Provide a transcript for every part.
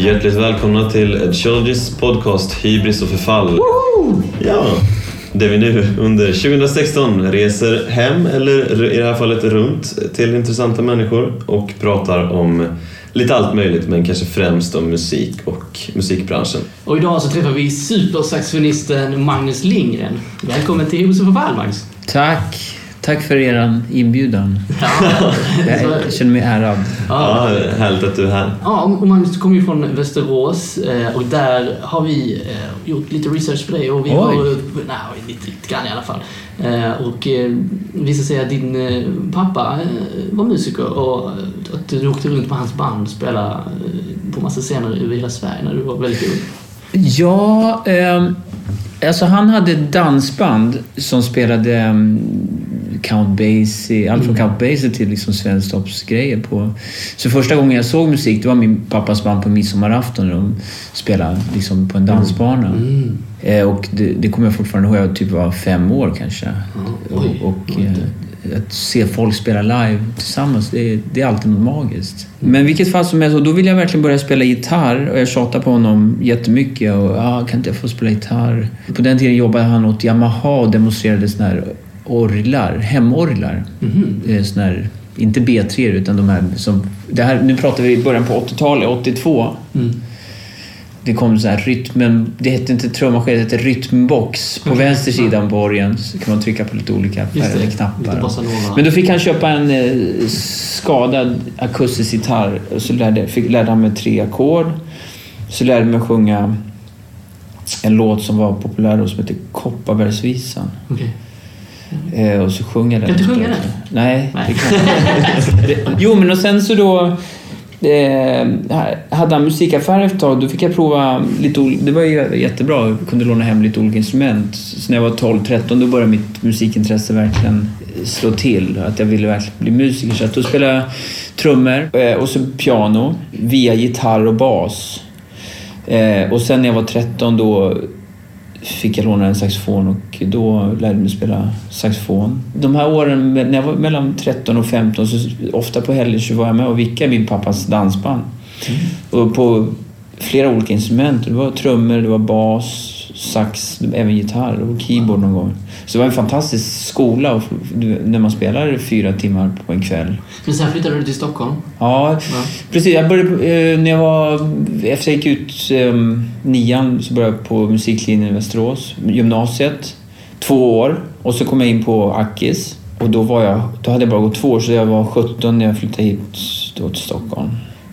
hjärtligt välkomna till Edgeologys podcast Hybris och förfall. Ja, där vi nu under 2016 reser hem, eller i det här fallet runt, till intressanta människor och pratar om lite allt möjligt men kanske främst om musik och musikbranschen. Och idag så träffar vi supersaxofonisten Magnus Lindgren. Välkommen till Hybris och förfall Magnus! Tack! Tack för er inbjudan. Ja, Jag känner mig ärad. Ja, härligt att du är här. Ja, och Magnus, du kommer ju från Västerås eh, och där har vi eh, gjort lite research på dig och vi Oj. har, nej, lite, lite grann i alla fall. Eh, Och eh, visade sig att din eh, pappa eh, var musiker och att du åkte runt med hans band och spelade eh, på massa scener över hela Sverige när du var väldigt ung. Ja, ehm, alltså han hade dansband som spelade ehm, Count Basie, allt från Count Basie till liksom svensktoppsgrejer på. Så första gången jag såg musik, det var min pappas band på midsommarafton när de spelade liksom på en dansbana. Mm. Eh, och det, det kommer jag fortfarande ihåg, jag typ var fem år kanske. och och eh, att se folk spela live tillsammans, det, är- det är alltid något magiskt. Men vilket fall som helst, och då ville jag verkligen börja spela gitarr och jag tjatade på honom jättemycket. Och, ah, kan inte jag få spela gitarr? På den tiden jobbade han åt Yamaha och demonstrerade såna här orglar, hemorglar. Mhm. Eh, Såna här, inte B3 utan de här som... Det här, nu pratar vi i början på 80-talet, 82. Mm. Det kom så här rytmen, det hette inte trummaskin, det hette rytmbox. På vänster sida på orgeln så kan man trycka på lite olika färgade knappar. Men då fick han köpa en eh, skadad akustisk gitarr och så lärde, fick, lärde han mig tre ackord. Så lärde han mig sjunga en låt som var populär då som heter Kopparbergsvisan. Okej. Eh, och så sjunger jag den. Kan du sjunga den? Nej, Nej. det kan. Jo, men och sen så då eh, hade han musikaffär efter ett tag. Då fick jag prova lite ol- Det var ju jättebra. Jag kunde låna hem lite olika instrument. Så när jag var 12-13 då började mitt musikintresse verkligen slå till. Att jag ville verkligen bli musiker. Så att då spelade jag trummor eh, och så piano via gitarr och bas. Eh, och sen när jag var 13 då fick jag låna en saxofon och då lärde jag mig spela saxofon. De här åren när jag var mellan 13 och 15 så ofta på helger så var jag med och vickade min pappas dansband. Och på flera olika instrument. Det var trummor, det var bas, sax, även gitarr och keyboard någon gång. Så det var en fantastisk skola och när man spelar fyra timmar på en kväll. Men sen flyttade du till Stockholm. Ja, Ja. precis. Jag började, eh, när jag var, efter jag gick ut eh, nian så började jag på musiklinjen i Västerås, gymnasiet. Två år. Och så kom jag in på Akis. Och då, var jag, då hade jag bara gått två år, så jag var 17 när jag flyttade hit då till Stockholm.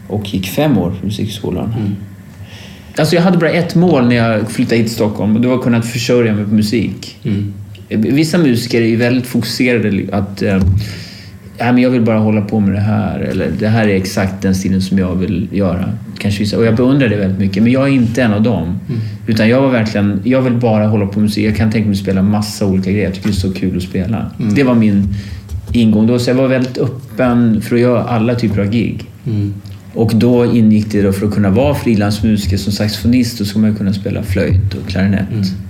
Och gick fem år på musikskolan. Alltså jag hade bara ett mål när jag flyttade hit till Stockholm och det var att kunna försörja mig på musik. Mm. Vissa musiker är ju väldigt fokuserade att men jag vill bara hålla på med det här eller det här är exakt den stilen som jag vill göra. Kanske vissa, och jag beundrar det väldigt mycket men jag är inte en av dem. Utan jag var verkligen, jag vill bara hålla på med musik. Jag kan tänka mig att spela massa olika grejer. Jag tycker det är så kul att spela. Det var min ingång då. Så jag var väldigt öppen för att göra alla typer av gig. Mm. Och då ingick det då för att kunna vara frilansmusiker som saxofonist, då ska man ju kunna spela flöjt och klarinett.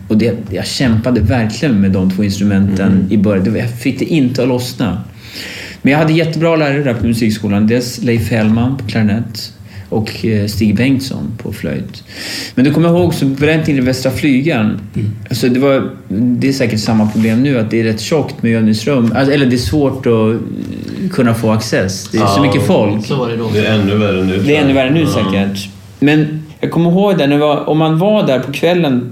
Och det, jag kämpade verkligen med de två instrumenten i början. Det- Jag fick det inte att lossna. Men jag hade jättebra lärare där på musikskolan. Dels Leif Hellman på klarinett och eh, Stig Bengtsson på flöjt. Men du kommer ihåg så på den tiden Västra Flygeln, alltså det, var, det är säkert samma problem nu att det är rätt tjockt med övningsrum. Alltså, eller det är svårt att eh, kunna få access. Det är så Ja. mycket folk. Så var det då. Det är ännu värre nu. Det är ännu värre nu Ja. säkert. Men jag kommer ihåg det, när var, om man var där på kvällen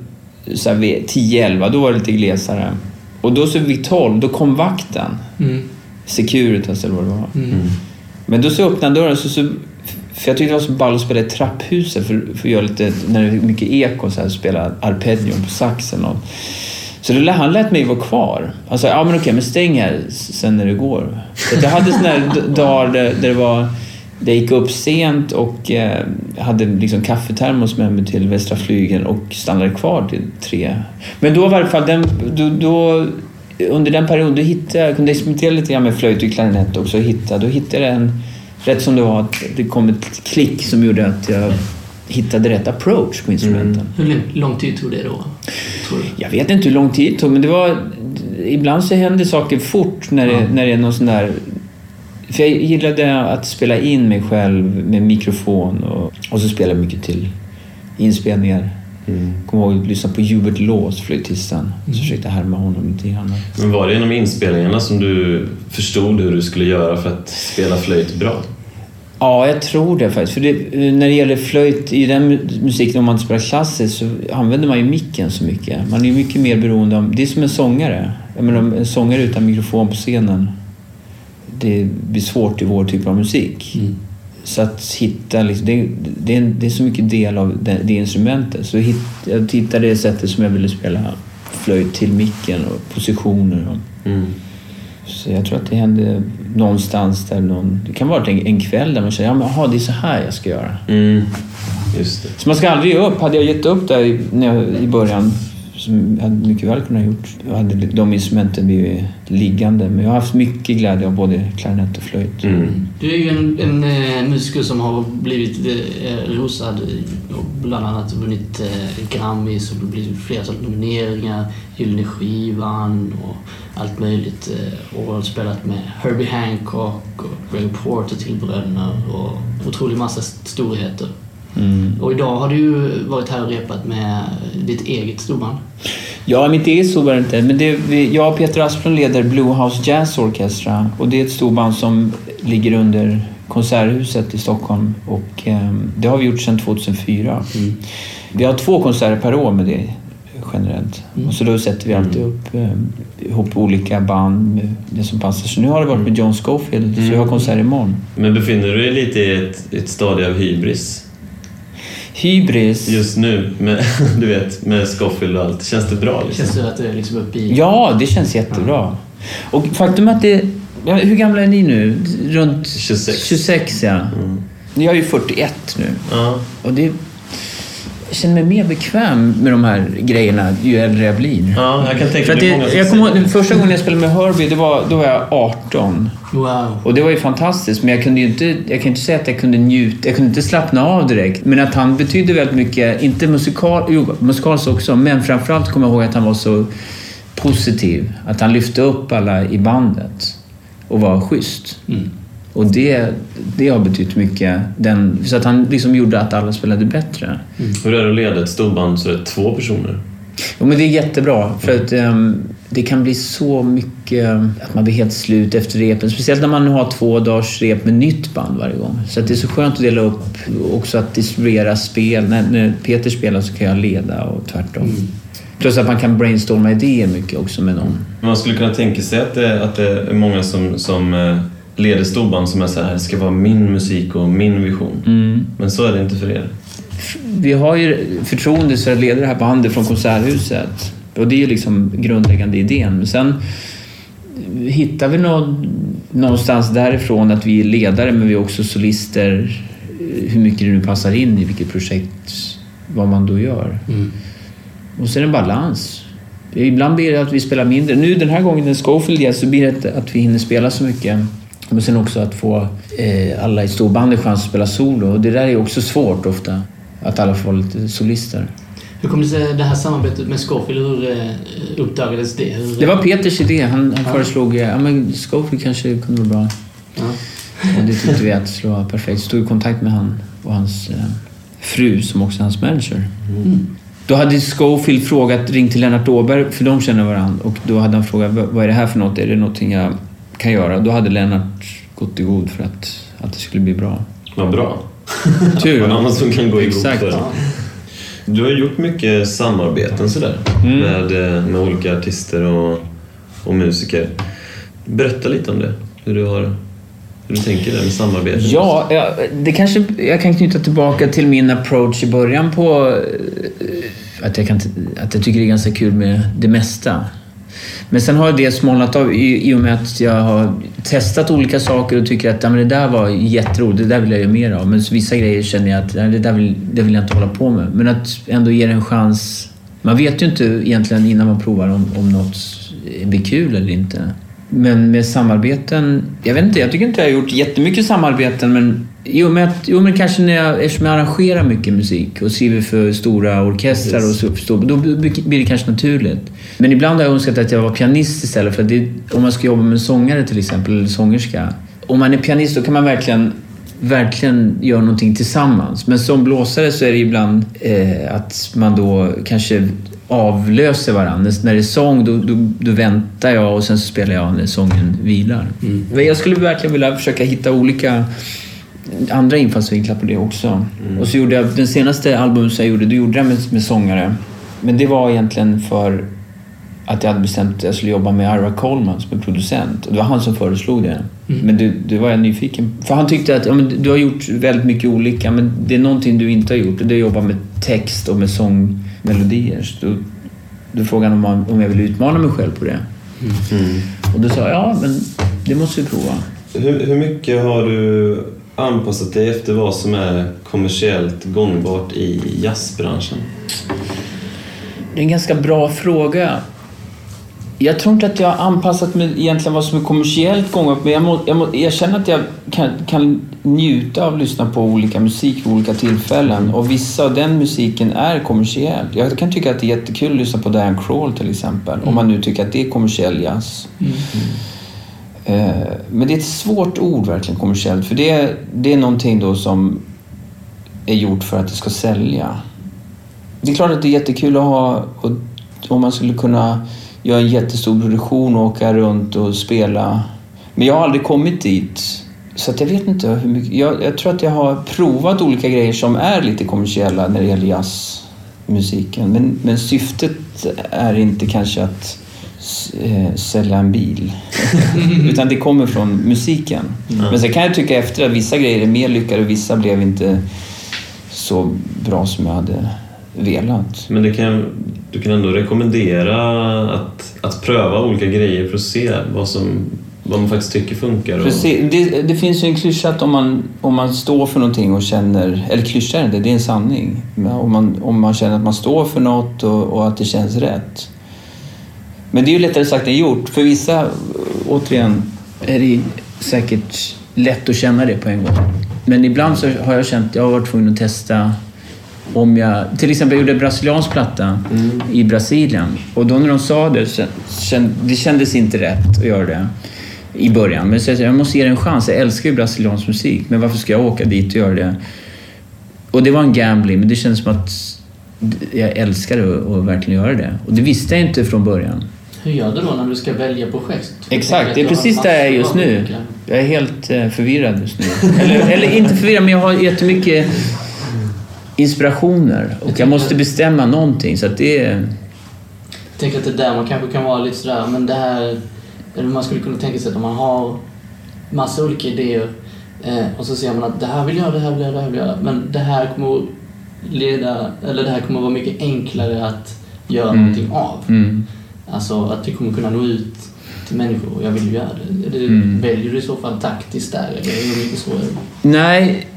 så här vid 10-11, då var det lite glesare. Och då så vid 12, då kom vakten. Mm. Securitas eller vad det var. Mm. Men då så öppnade dörren, så, så, för jag tyckte det var så ball att spela i trapphuset för, för att göra lite, när det är mycket eko, så här, spela arpeggion på saxen. Och. Så det, han lät mig vara kvar. Han sa, ja men okej, men stäng här sen när det går. Så jag hade sådana dagar där, där det var där jag gick upp sent och eh, hade liksom kaffetermos med mig till Västra flygen och stannade kvar till tre. Men då var det i fall den, då, då, under den perioden då hittade jag, kunde experimentera lite grann med flöjt och klarinett också. Hitta, då hittade jag en, rätt som det var, att det kom ett klick som gjorde att jag hittade rätt approach på instrumenten. Hur lång tid tog det då? Tror du? Jag vet inte hur lång tid det tog, men det var... Ibland så händer saker fort när det, Ja. när det är någon sån där För jag gillade att spela in mig själv med mikrofon och, och så spela mycket till inspelningar. Mm. Kommer ihåg att lyssna på Hubert Laws, flöjtisten. Så försökte härma honom lite grann. Men var det genom inspelningarna som du förstod hur du skulle göra för att spela flöjt bra? Ja, jag tror det faktiskt. För det, när det gäller flöjt i den mu- musiken, om man spelar klassiskt, så använder man ju micken så mycket. Man är ju mycket mer beroende av... Det är som en sångare. Jag menar, en sångare utan mikrofon på scenen, det blir svårt i vår typ av musik. Mm. Så att hitta... Liksom, det, det, är, det är så mycket del av det, det instrumentet. Så hit, jag hittade det sättet som jag ville spela flöjt till micken och positioner. Och, Mm. så jag tror att det hände någonstans där någon... Det kan vara en, en kväll där man säger ja men aha, det är så här jag ska göra. Mm. Så man ska aldrig ge upp. Hade jag gett upp där i, när jag, i början, som jag hade mycket väl kunnat gjort, då hade de instrumenten blivit liggande. Men jag har haft mycket glädje av både klarinett och flöjt. Mm. Du är ju en, en eh, musiker som har blivit eh, rosad och bland annat vunnit eh, Grammys och blivit flera sådana nomineringar, Gyllene Skivan och allt möjligt. Eh, och spelat med Herbie Hancock och Greg Porter till bröderna och otrolig massa storheter. Mm. Och idag har du varit här och repat med ditt eget storband. Ja, mitt eget storband inte. Men det, vi, jag och Peter Asplund leder Blue House Jazz Orchestra och det är ett storband som ligger under Konserthuset i Stockholm och eh, det har vi gjort sedan 2004. Vi har två konserter per år med det generellt. Mm. Och så då sätter vi alltid upp eh, ihop olika band med det som passar. Så nu har det varit med John Scofield, så jag har konsert imorgon. Men befinner du dig lite i ett, ett stadie av hybris Hybris. just nu? Med, du vet, med Scofield och allt. Känns det bra? Liksom? Känns det att du är liksom uppe i... Ja, det känns jättebra. Och faktum att det... Ja, hur gamla är ni nu? Runt 26. 26 ja. Mm. Jag är ju 41 nu. Ja. Och det... Jag känner mig mer bekväm med de här grejerna ju äldre jag blir. ja, jag kan tänka För att mig som jag kommer ihåg, första gången jag spelade med Herbie, det var, då var jag 18. Wow. Och det var ju fantastiskt, men jag kunde ju inte, jag kan inte säga att jag kunde njuta, jag kunde inte slappna av direkt. Men att han betydde väldigt mycket, inte musikal, jo, musikaliskt också, men framförallt kommer jag ihåg att han var så positiv. Att han lyfte upp alla i bandet och var schysst. Mm. Och det, det har betytt mycket. Den, så att han liksom gjorde att alla spelade bättre. Hur är det att leda ett storband så det är två personer? Jo, men det är jättebra. För att ehm, det kan bli så mycket att man blir helt slut efter repen. Speciellt när man har två dagars rep med nytt band varje gång. Så att det är så skönt att dela upp också att distribuera spel. När, när Peter spelar så kan jag leda och tvärtom. Plus att man kan brainstorma idéer mycket också med någon. Man skulle kunna tänka sig att det, att det är många som, som eh, leder storband som är så här, det ska vara min musik och min vision. Mm. Men så är det inte för er. Vi har ju förtroende för att leda det här bandet från Konserthuset. Och det är ju liksom grundläggande idén. Men sen hittar vi nå- någonstans därifrån att vi är ledare men vi är också solister. Hur mycket det nu passar in i vilket projekt, vad man då gör. Mm. Och sen en balans. Ibland blir det att vi spelar mindre. Nu den här gången när Scofield gäst så blir det att vi hinner spela så mycket. Men sen också att få eh, alla i storbandet chans att spela solo. Och det där är också svårt ofta. Att alla får vara lite solister. Hur kom det sig det här samarbetet med Scofield? Hur eh, uppdagades det? Hur, Det var Peters idé. Han, han Ja. föreslog ja, men Scofield kanske kunde vara bra. Ja. Och det tyckte vi att vara perfekt. Stod i kontakt med han och hans eh, fru som också är hans manager. Mm. Då hade Schofield frågat, ringt till Lennart Åberg, för de känner varandra. Och då hade han frågat, "Vad- vad är det här för något? Är det någonting jag kan göra? Då hade Lennart gått i god för att, att det skulle bli bra. Vad bra. Tur! Någon som kan gå i god för det. Du har gjort mycket samarbeten sådär Mm. med, eh, med olika artister och, och musiker. Berätta lite om det. Hur du, har, hur du tänker där med samarbeten. Ja, ja, det kanske jag kan knyta tillbaka till min approach i början på eh, att jag, kan, att jag tycker det är ganska kul med det mesta. Men sen har det smalnat av i, i och med att jag har testat olika saker och tycker att ja, men det där var jätteroligt, det där vill jag göra mer av. Men så vissa grejer känner jag att ja, det där vill, det vill jag inte hålla på med. Men att ändå ge det en chans. Man vet ju inte egentligen innan man provar om, om något blir kul eller inte. Men med samarbeten, jag vet inte, jag tycker inte jag har gjort jättemycket samarbeten men Jo men, att, jo, men kanske när jag, eftersom jag arrangerar mycket musik och skriver för stora orkestrar och så, då blir det kanske naturligt. Men ibland har jag önskat att jag var pianist istället för att det, om man ska jobba med en sångare till exempel, eller sångerska, om man är pianist då kan man verkligen verkligen göra någonting tillsammans. Men som blåsare så är det ibland eh, att man då kanske avlöser varandra. När det är sång då, då, då, väntar jag och sen så spelar jag när sången vilar. Mm. Jag skulle verkligen vilja försöka hitta olika andra infallsvinklar på det också. Mm. Och så gjorde jag, den senaste albumet jag gjorde, då gjorde jag med, med sångare. Men det var egentligen för att jag hade bestämt att jag skulle jobba med Ira Coleman som är producent. Och det var han som föreslog det. Mm. Men det, det, var jag nyfiken För han tyckte att ja, men du har gjort väldigt mycket olika, men det är någonting du inte har gjort och det är att jobba med text och med sångmelodier. Så då, då frågade han om, om jag ville utmana mig själv på det. Mm. Och då sa jag, ja men det måste vi prova. Hur, hur mycket har du anpassat dig efter vad som är kommersiellt gångbart i jazzbranschen? Det är en ganska bra fråga. Jag tror inte att jag har anpassat mig egentligen vad som är kommersiellt gångbart, men jag, må, jag, må, jag, känner att jag kan, kan njuta av att lyssna på olika musik vid olika tillfällen och vissa av den musiken är kommersiell. Jag kan tycka att det är jättekul att lyssna på Diane Crawl till exempel, mm. om man nu tycker att det är kommersiell jazz. Mm. Eh, men det är ett svårt ord verkligen, kommersiellt, för det, det är någonting då som är gjort för att det ska sälja. Det är klart att det är jättekul att ha, och, om man skulle kunna göra en jättestor produktion och åka runt och spela. Men jag har aldrig kommit dit. Så jag vet inte hur mycket. Jag, jag, tror att jag har provat olika grejer som är lite kommersiella när det gäller jazzmusiken. Men, men syftet är inte kanske att eh, sälja en bil. Utan det kommer från musiken. Mm. Men sen kan jag tycka efter att vissa grejer är mer lyckade och vissa blev inte så bra som jag hade velat. Men det kan, du kan ändå rekommendera att, att pröva olika grejer för att se vad, som, vad man faktiskt tycker funkar. Och... Precis. Det, det finns ju en klyscha att om man, om man står för någonting och känner, eller klyscha är det, det är en sanning. Om man, om man känner att man står för något och, och att det känns rätt. Men det är ju lättare sagt än gjort. För vissa, återigen, är det säkert lätt att känna det på en gång. Men ibland så har jag känt, jag har varit tvungen att testa om jag, till exempel jag gjorde en brasiliansk platta mm. i Brasilien och då när de sa det, det kändes inte rätt att göra det i början. Men så jag, jag måste ge det en chans. Jag älskar ju brasiliansk musik, men varför ska jag åka dit och göra det? Och det var en gambling, men det kändes som att jag älskade att verkligen göra det. Och det visste jag inte från början. Hur gör du då när du ska välja projekt? Exakt, det är precis där jag är just nu. Jag är helt eh, förvirrad just nu. eller, eller inte förvirrad, men jag har jättemycket inspirationer och jag måste bestämma någonting. Så att det är... Jag tänker att det där man kanske kan vara lite sådär, men det här... Eller man skulle kunna tänka sig att om man har massa olika idéer eh, och så ser man att det här vill jag, det här vill jag, det här vill jag. Men det här kommer leda, eller det här kommer vara mycket enklare att göra mm. någonting av. Mm. Alltså att det kommer kunna nå ut till människor och jag vill ju göra det. det mm. Väljer du i så fall taktiskt där eller hur mycket så? Nej,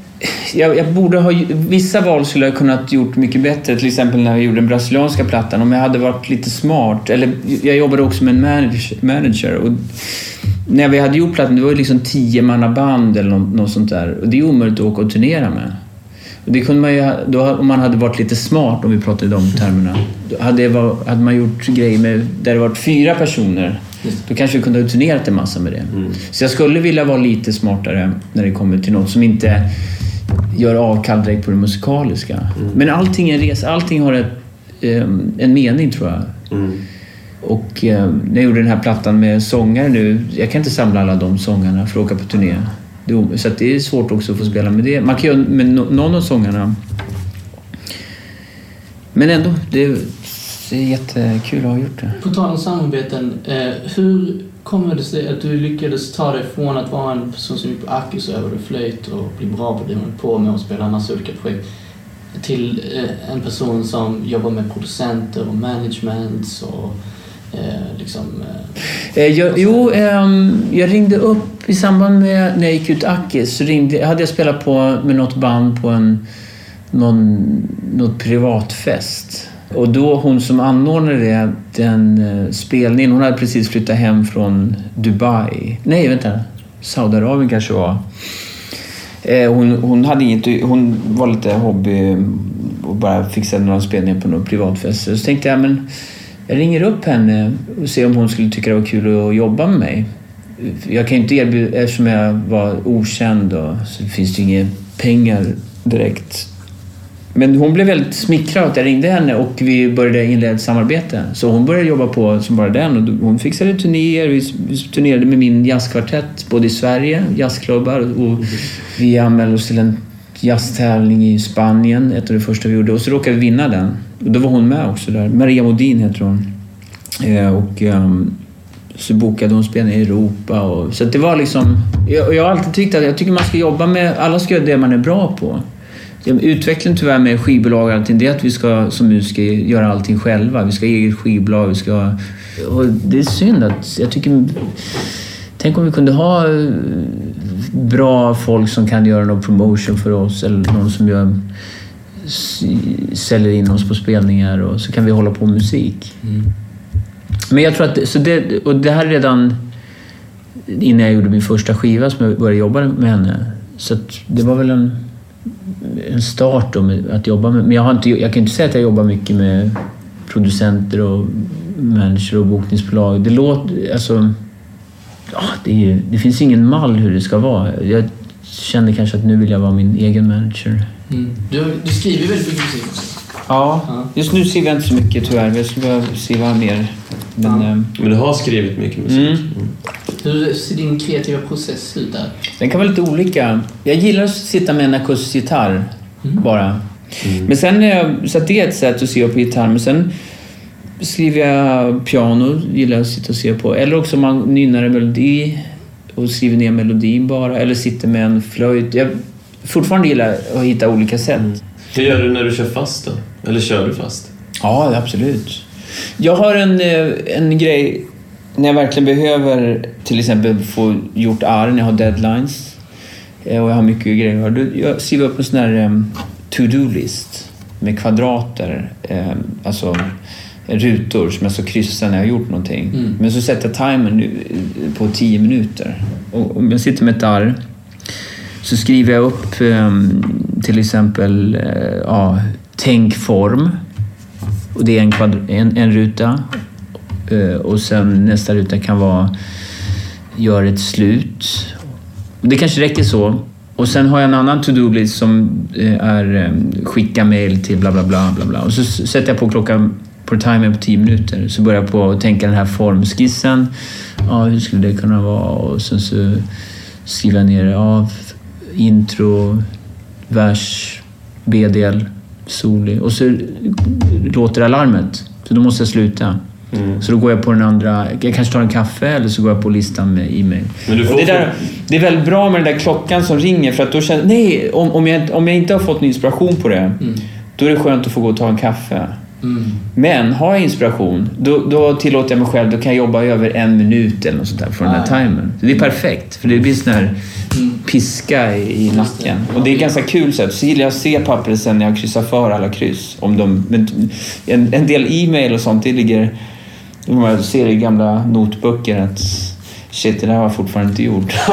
jag, jag, borde ha... Vissa val skulle jag kunnat gjort mycket bättre. Till exempel när jag gjorde den brasilianska plattan. Om jag hade varit lite smart. Eller jag jobbade också med en manager. manager och när vi hade gjort plattan, det var ju liksom tio band eller något, något, sånt där. Och det är omöjligt att åka och turnera med. Och det kunde man ju, då, om man hade varit lite smart, om vi pratar i de termerna. Hade, var, hade man gjort grejer med, där det varit fyra personer. Då kanske vi kunde ha turnerat en massa med det. Mm. Så jag skulle vilja vara lite smartare när det kommer till något som inte gör avkall direkt på det musikaliska. Mm. Men allting är en resa, allting har ett, um, en mening tror jag. Mm. Och um, när jag gjorde den här plattan med sångare nu, jag kan inte samla alla de sångarna för att åka på turné. Så det är svårt också att få spela med det. Man kan göra med någon av sångarna. Men ändå, det är, det är jättekul att ha gjort det. På tal om samarbeten, eh, hur kommer det sig att du lyckades ta dig från att vara en person som gick på Akis och övade flöjt och bli bra på det du på med och spela en massa olika projekt till eh, en person som jobbar med producenter och management och eh, liksom... Eh, eh jag, jo, ehm, jag ringde upp i samband med när jag gick ut Akis så ringde, hade jag spelat på med något band på en någon, något privatfest och då hon som anordnade det, den eh, spelningen, hon hade precis flyttat hem från Dubai. Nej, vänta. Saudiarabien kanske var. Eh, hon, hon, hade inget, hon var lite hobby eh, och bara fixade några spelningar på någon privatfest. Så tänkte jag, men jag ringer upp henne och ser om hon skulle tycka det var kul att jobba med mig. jag kan inte erbjuda, eftersom jag var okänd och så finns det ju inga pengar direkt. Men hon blev väldigt smickrad att jag ringde henne och vi började inleda ett samarbete. Så hon började jobba på som bara den och hon fixade turnéer. Vi turnerade med min jazzkvartett både i Sverige, jazzklubbar och vi anmälde oss till en jazztävling i Spanien, ett av det första vi gjorde. Och så råkade vi vinna den. Och då var hon med också där. Maria Modin heter hon. Eh, och ehm, så bokade hon spelningar i Europa. Och, så det var liksom... Jag, jag har alltid tyckt att jag tycker man ska jobba med... Alla ska göra det man är bra på. Utvecklingen tyvärr med skivbolag och allting, det är att vi ska som musiker göra allting själva. Vi ska ha eget skivbolag, vi ska... Och det är synd att... Jag tycker... Tänk om vi kunde ha eh, bra folk som kan göra någon promotion för oss eller någon som gör, säljer in oss på spelningar och så kan vi hålla på med musik. Men jag tror att... Så det, och det här är redan innan jag gjorde min första skiva som jag började jobba med henne. Så att det var väl en, en start då med att jobba med... Men jag, har inte, jag kan inte säga att jag jobbar mycket med producenter och människor och bokningsbolag. Det låter... Alltså, ja, det, är, ju- det finns ingen mall hur det ska vara. Jag känner kanske att nu vill jag vara min egen manager. Mm. Du, du skriver väldigt mycket musik också. Ja, Ja. just nu skriver jag inte så mycket tyvärr. Jag skulle behöva skriva mer. Men, Ja. ehm, Men du har skrivit mycket musik. Mm. Hur ser din kreativa process ut där? Den kan vara lite olika. Jag gillar att sitta med en akustisk gitarr bara. Men sen, är jag- så att det är ett sätt att se på gitarr. Men sen skriver jag piano, gillar jag att sitta och se på. Eller också om man nynnar en melodi och skriver ner melodin bara. Eller sitter med en flöjt. Jag fortfarande gillar att hitta olika sätt. Hur gör du när du kör fast då? Eller kör du fast? Ja, absolut. Jag har en, eh, en grej när jag verkligen behöver till exempel få gjort arr, när jag har deadlines eh, och jag har mycket grejer. Då- Jag skriver upp en sån här em, to-do-list med kvadrater, em, alltså rutor som jag ska kryssa när jag har gjort någonting. Mm. Men så sätter jag timern eh, på 10 minuter. Och om jag sitter med ett arr så skriver jag upp em, till exempel eh, ja, tänkform. Och det är en, kvadr- en, en ruta. Eh, och sen nästa ruta kan vara gör ett slut. Det kanske räcker så. Och sen har jag en annan to-do-list som eh, är eh, skicka mail till bla bla bla. bla, bla. Och så sätter jag på klockan på timern på 10 minuter. Så börjar jag på att tänka den här formskissen. Ja, hur skulle det kunna vara? Och sen så skriver jag ner ja, intro, vers, B-del, soli. Och så låter alarmet. Så då måste jag sluta. Mm. Så då går jag på den andra, jag kanske tar en kaffe eller så går jag på listan med e-mail. Det, där, det är väldigt bra med den där klockan som ringer för att då känner nej, om, om, jag, om jag inte har fått en inspiration på det, Mm. då är det skönt att få gå och ta en kaffe. Mm. Men har jag inspiration, då, då tillåter jag mig själv, då kan jag jobba över en minut eller något sånt där från den här Ah, ja. timern. Så det är perfekt, för det blir sån här Mm. piska i, i nacken. Och det är ganska kul sätt. Så gillar jag att se pappret sen när jag kryssar för alla kryss. Om de, men en, en del e-mail och sånt, det ligger... Man ser i gamla notböcker att shit, det där har jag fortfarande inte gjort.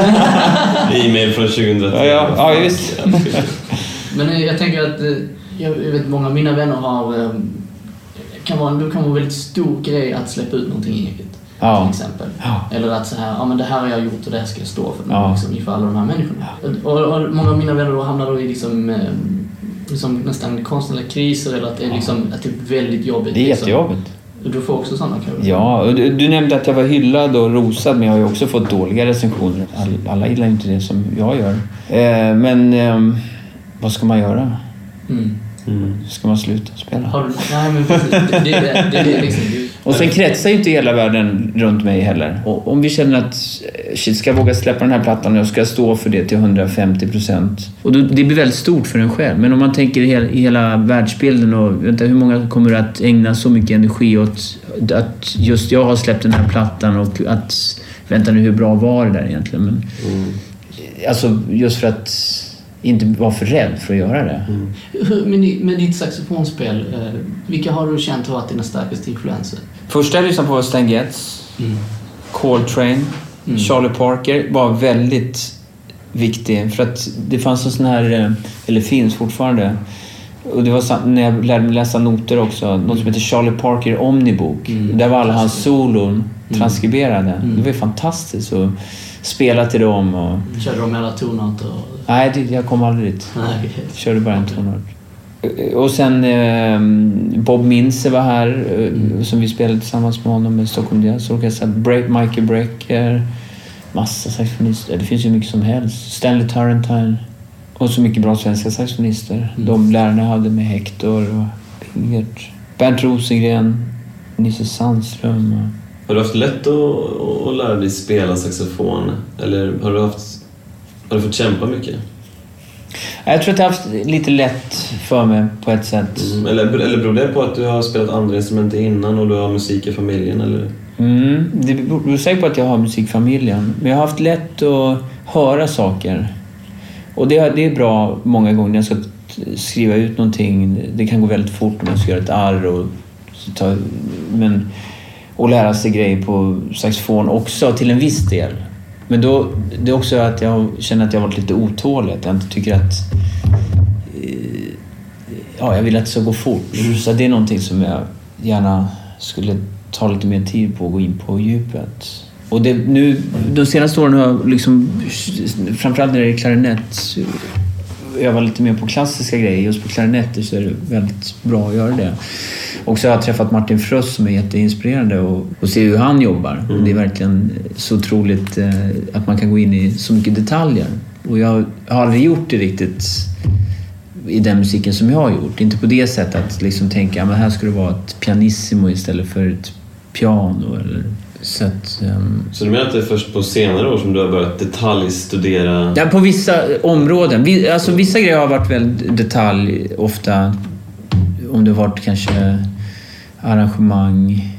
E-mail från 2010. Ja, ja, ja, visst. Men eh, jag tänker att eh, jag vet många av mina vänner har eh, kan vara, det kan vara en väldigt stor grej att släppa ut någonting eget. Ja. Till exempel. Ja. Eller att så här, ja men det här har jag gjort och det här ska jag stå för. Ja. Liksom, inför alla de här människorna. Och, och många av mina vänner då hamnar då i liksom, liksom nästan konstnärliga kriser eller att det är, liksom, att det är väldigt jobbigt. Det är liksom. jättejobbigt. Du får också sådana kanske? Ja, du, du nämnde att jag var hyllad och rosad, men jag har ju också fått dåliga recensioner. All, alla gillar inte det som jag gör. Eh, men ehm, vad ska man göra? Mm. Mm. Ska man sluta spela? Har du, nej men precis. Det, det, det, det, liksom. Det- Och sen kretsar ju inte hela världen runt mig heller. Och om vi känner att eh, shit, ska jag våga släppa den här plattan och jag ska stå för det till 150 procent. Och då, det blir väldigt stort för en själv. Men om man tänker i hela, i hela världsbilden och vänta, hur många kommer att ägna så mycket energi åt att just jag har släppt den här plattan och att vänta nu, hur bra var det där egentligen? Men, Mm. alltså just för att inte vara för rädd för att göra det. Hur- Med, med ditt saxofonspel, eh, vilka har du känt har varit dina starkaste influenser? Första jag lyssnade på var Stan Getz. Coltrane, Mm. Charlie Parker var väldigt viktig för att det fanns en sån här, eh, eller finns fortfarande, Och det var sam- när jag lärde mig läsa noter också. Något som heter Charlie Parker Omnibook. Mm. Där var alla hans solon transkriberade. Mm. Det var ju fantastiskt att spela till dem. Och... Körde de alla tonarter? Och... Nej, det, jag kom aldrig dit. Nej. Körde bara en tonart. Och sen eh, Bob Minze var här, eh, som vi spelade tillsammans med honom med Stockholm Jazz Orkester. Break, Michael Brecker, massa saxofonister. Det finns ju mycket som helst. Stanley Turrentine. Och så mycket bra svenska saxofonister. De lärarna jag hade med Hector och Pingert. Bernt Rosengren, Nisse Sandström. Och... Har du haft lätt att, att lära dig spela saxofon? Eller har du haft... Har du fått kämpa mycket? Jag tror att jag har haft lite lätt för mig på ett sätt. Mm. Eller, eller beror det på att du har spelat andra instrument innan och du har musik i familjen? Eller? Mm, det beror säkert på att jag har musikfamiljen. Men jag har haft lätt att höra saker. Och det, det är bra många gånger när jag ska skriva ut någonting. Det kan gå väldigt fort om jag ska göra ett arr och så ta, men, och lära sig grejer på saxofon också till en viss del. Men då, det är också att jag känner att jag har varit lite otålig. Att jag inte tycker att... Eh, ja, jag vill att det ska gå fort. Så det är någonting som jag gärna skulle ta lite mer tid på och gå in på djupet. Och det, nu, de senaste åren har jag liksom, framförallt när det är klarinett, övat lite mer på klassiska grejer. Just på klarinetter så är det väldigt bra att göra det. Och så har jag träffat Martin Fröss som är jätteinspirerande och, och se hur han jobbar. Och det är verkligen så otroligt eh, att man kan gå in i så mycket detaljer. Och jag har aldrig gjort det riktigt i den musiken som jag har gjort. Inte på det sättet att liksom tänka att här ska det vara ett pianissimo istället för ett piano. Eller, så att, ehm, Så du menar att det är först på senare år som du har börjat detaljstudera? Ja, på vissa områden. Vi- Alltså, vissa grejer har varit väldigt detalj, ofta. Om det har varit kanske arrangemang.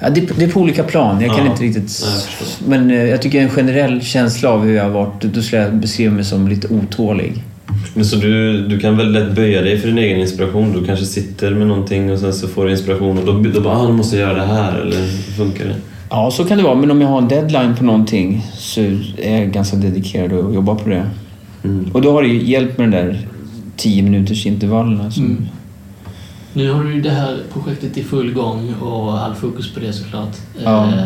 Ja, det, det är på olika plan. Jag kan Ja, inte riktigt... nej, jag. Men eh, jag tycker en generell känsla av hur jag har varit, då skulle jag beskriva mig som lite otålig. Men så du, du kan väl lätt böja dig för din egen inspiration? Du kanske sitter med någonting och sen så får du inspiration och då, då bara ah, nu måste jag göra det här, eller hur funkar det? Ja, så kan det vara. Men om jag har en deadline på någonting så är jag ganska dedikerad och jobbar på det. Mm. Och då har det ju hjälpt med de där 10 minuters intervallerna. Som, Mm. Nu har du ju det här projektet i full gång och all fokus på det såklart. Ja. Eh,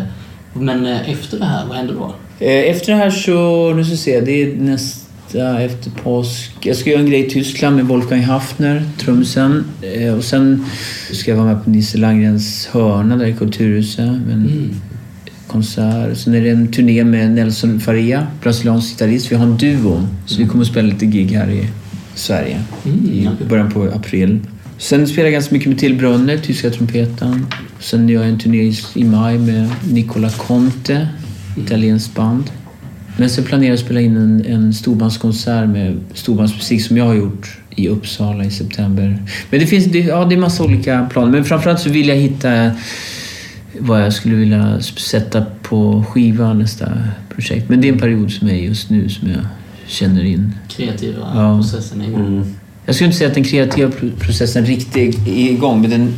Men eh, efter det här, vad händer då? Eh, Efter det här så, nu ska vi se, det är nästa efter påsk. Jag ska göra en grej i Tyskland med Wolfgang Hafner, trummisen. Eh, Och sen ska jag vara med på Nisse Landgrens hörna där i Kulturhuset med en Mm. konsert. Sen är det en turné med Nelson Faria, brasiliansk gitarrist. Vi har en duo, så vi kommer att spela lite gig här i Sverige Mm, i början på april. Sen spelar jag ganska mycket med Till Brunner, tyska trumpeten. Sen gör jag en turné i- i maj med Nicola Conte, italienskt band. Men sen planerar jag att spela in en, en storbandskonsert med storbandsmusik som jag har gjort i Uppsala i september. Men det finns det, ja, det är massa olika planer. Men framförallt så vill jag hitta vad jag skulle vilja sätta på skiva nästa projekt. Men det är en period som är just nu som jag känner in. Kreativa Ja. processen är igång. Mm. Jag skulle inte säga att den kreativa pro- processen riktigt är igång, men den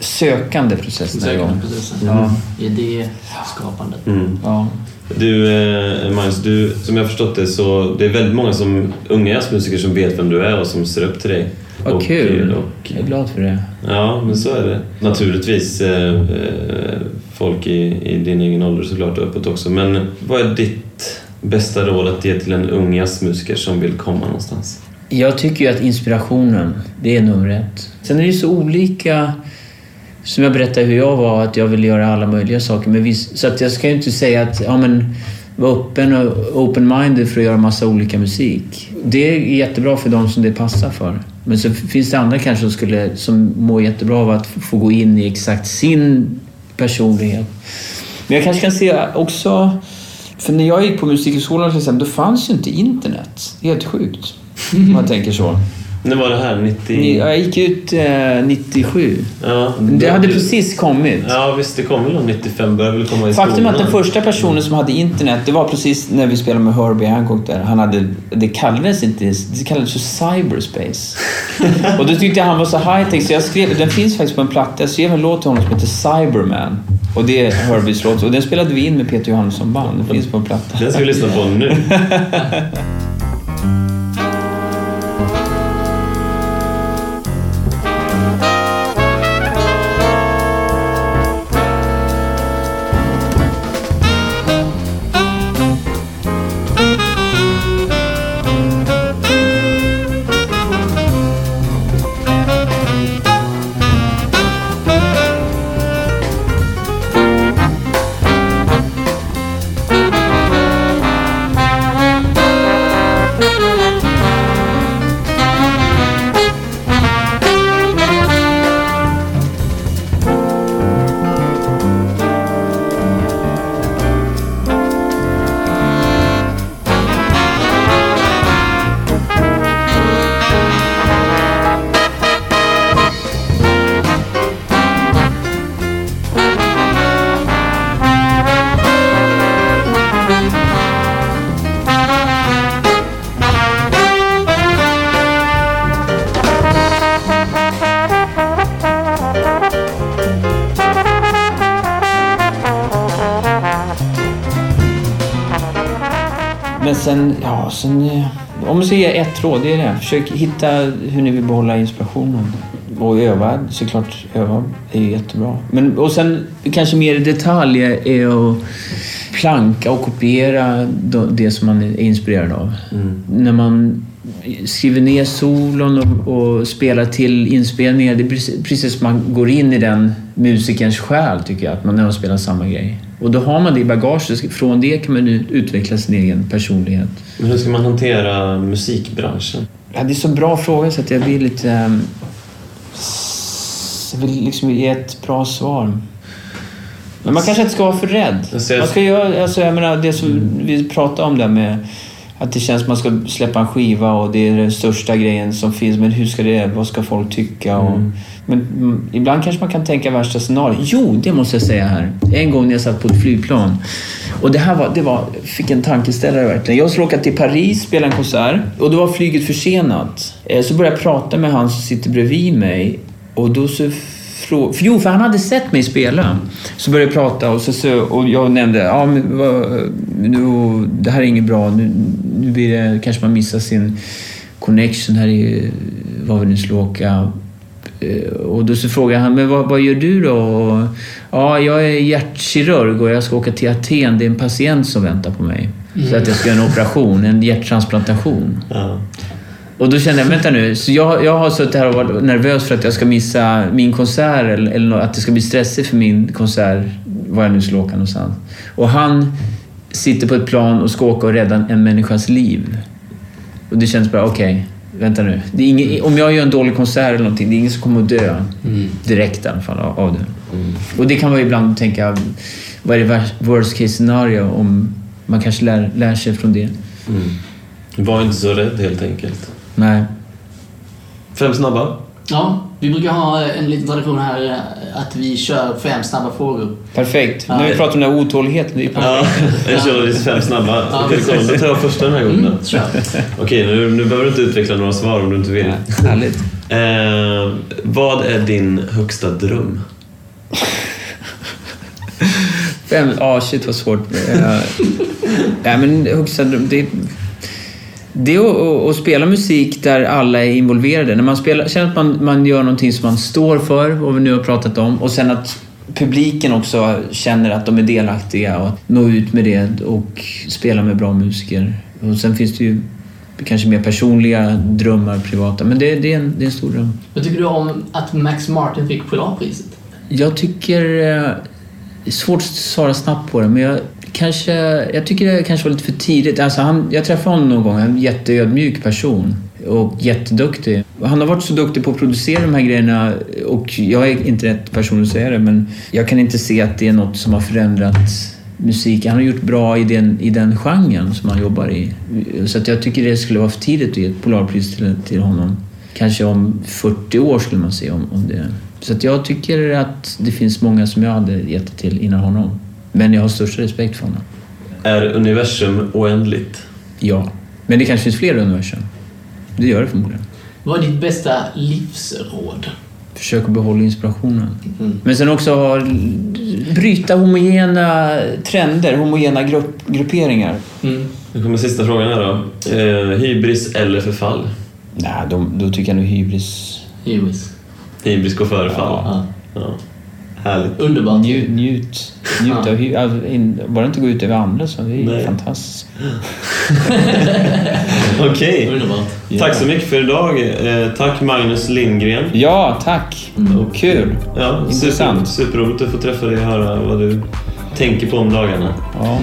sökande processen är igång. Sökande processen. Ja. Idéskapandet. Mm. Ja. Du, eh, Magnus, du, som jag har förstått det så det är väldigt många som, unga jazzmusiker som vet vem du är och som ser upp till dig. Vad Och, kul. Och, Jag är glad för det. ja, men så är det. Naturligtvis eh, eh, folk i, i din egen ålder såklart och uppåt också. Men vad är ditt bästa råd att ge till en ung jazzmusiker som vill komma någonstans? Jag tycker ju att inspirationen, det är nummer ett. Sen är det ju så olika... Som jag berättade hur jag var, att jag ville göra alla möjliga saker. Men viss, så att jag ska ju inte säga att, ja men, var öppen och open-minded för att göra massa olika musik. Det är jättebra för de som det passar för. Men så finns det andra kanske som, skulle, som mår jättebra av att få gå in i exakt sin personlighet. Men jag kanske kan se också... För när jag gick på Musikhögskolan till exempel, då fanns ju inte internet. Det är helt sjukt. Om man tänker så. När var det här? 90... Jag gick ut eh, 97. Ja, Det hade precis kommit. Ja, visst. Det kom väl någon 95, började väl komma i Faktum är att den första personen som hade internet, det var precis när vi spelade med Herbie Hancock där. Han hade, det kallades inte, det kallades för cyberspace. och då tyckte jag han var så high-tech så jag skrev, den finns faktiskt på en platta. Jag skrev en låt till honom som heter Cyberman. Och det är Herbies låt. Och den spelade vi in med Peter Johansson band. Den finns på en platta. Den ska vi lyssna på nu. sen, ja, sen... eh, Om jag ska ge ett råd, det är det. Försök hitta hur ni vill behålla inspirationen. Och öva, såklart. Öva är ju jättebra. Men, och sen kanske mer i detalj är att planka och kopiera det som man är inspirerad av. När man skriver ner solon och, och spelar till inspelningar, det är precis, precis som man går in i den musikerns själ, tycker jag. Att man när de spelar samma grej. Och då har man det i bagaget. Från det kan man utveckla sin egen personlighet. Men hur ska man hantera musikbranschen? Ja, det är så bra fråga så att jag blir lite... ehm, Jag vill liksom ge ett bra svar. Men man kanske inte ska vara för rädd. Man ska göra, alltså jag menar, det som vi pratade om där med att det känns som man ska släppa en skiva och det är den största grejen som finns. Men hur ska det... Vad ska folk tycka? Och, Men mm, ibland kanske man kan tänka värsta scenariot. Jo, det måste jag säga här. En gång när jag satt på ett flygplan. Och det här var... Det var fick en tankeställare verkligen. Jag skulle åka till Paris, spela en konsert. Och då var flyget försenat. Eh, Så började jag prata med han som sitter bredvid mig. Och då så fråga... jo, för han hade sett mig spela. Så började jag prata och, så, så, och jag nämnde ja, men, nu, det här är inget bra. Nu, nu blir det, kanske man missar sin connection här i var vi nu skulle åka. Eh, och då så frågade han, men vad, vad gör du då? Och, ja, jag är hjärtkirurg och jag ska åka till Aten. Det är en patient som väntar på mig. Så att jag ska göra en operation, en hjärttransplantation. Ja. Och då kände jag, vänta nu, så jag, jag har suttit här och varit nervös för att jag ska missa min konsert eller, eller att det ska bli stressigt för min konsert, var jag nu skulle åka någonstans. Och han sitter på ett plan och ska åka och rädda en människas liv. Och det känns bara, okej, vänta nu. Ingen, om jag gör en dålig konsert eller någonting, det är ingen som kommer att dö direkt i alla fall av, av det. Och det kan man ju ibland tänka, vad är det worst case scenario om man kanske lär, lär sig från det? Var inte så rädd helt enkelt. Nej. Fem snabba. Ja, vi brukar ha en liten tradition här eh, att vi kör fem snabba frågor. Perfekt. Ja. När vi pratar om den här otåligheten, det är ju Ja, jag kör lite fem snabba. Ja, då tar jag första den här gången. Mm. Okej, nu, nu behöver du inte utveckla några svar om du inte vill. Härligt. Eh, vad är din högsta dröm? Fem, ah shit vad svårt. Uh, nej men högsta dröm, det, det är att, spela musik där alla är involverade. När man spelar, känner att man, man gör någonting som man står för, vad vi nu har pratat om, och sen att publiken också känner att de är delaktiga och nå ut med det och spela med bra musiker. Och sen finns det ju kanske mer personliga drömmar, privata, men det, det, är, en, det är en stor dröm. Vad tycker du om att Max Martin fick Polarpriset? Jag tycker... eh, Det är svårt att svara snabbt på det, men jag, kanske, jag tycker det kanske var lite för tidigt. Alltså han, jag träffade honom någon gång, en jätteödmjuk person och jätteduktig. Han har varit så duktig på att producera de här grejerna och jag är inte rätt person att säga det, men jag kan inte se att det är något som har förändrat musik. Han har gjort bra i den, i den genren som han jobbar i. Så att jag tycker det skulle vara för tidigt att ge ett Polarpris till, till honom. Kanske om 40 år skulle man se om, om det. Så att jag tycker att det finns många som jag hade gett det till innan honom. Men jag har största respekt för honom. Är universum oändligt? Ja. Men det kanske finns fler universum. Det gör det förmodligen. Vad är ditt bästa livsråd? Försök att behålla inspirationen. Mm. Men sen också ha, bryta homogena trender, homogena grupp, grupperingar. Mm. Nu kommer sista frågan här då. Eh, hybris eller förfall? Nej, då, då tycker jag nog hybris... Hybris. Hybris går före fall. Ja. Ja. Härligt. Underbart. Njut, njut, njut Ja. av hy, alltså, in, bara inte gå ut över andra så det är Nej. fantastiskt. Okej. Underbart. Tack så mycket för idag. Eh, tack Magnus Lindgren. Ja, tack. Kul. Ja, super, Intressant. superroligt att få träffa dig och höra vad du tänker på om dagarna. Ja.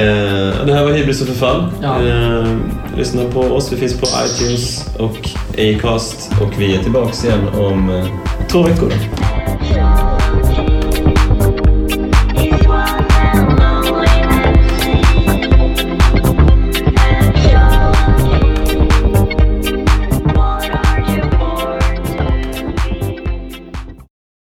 Eh, det här var Hybris och förfall. Ja. Eh, lyssna på oss. Vi finns på iTunes och Acast och vi är tillbaka igen om eh, två veckor.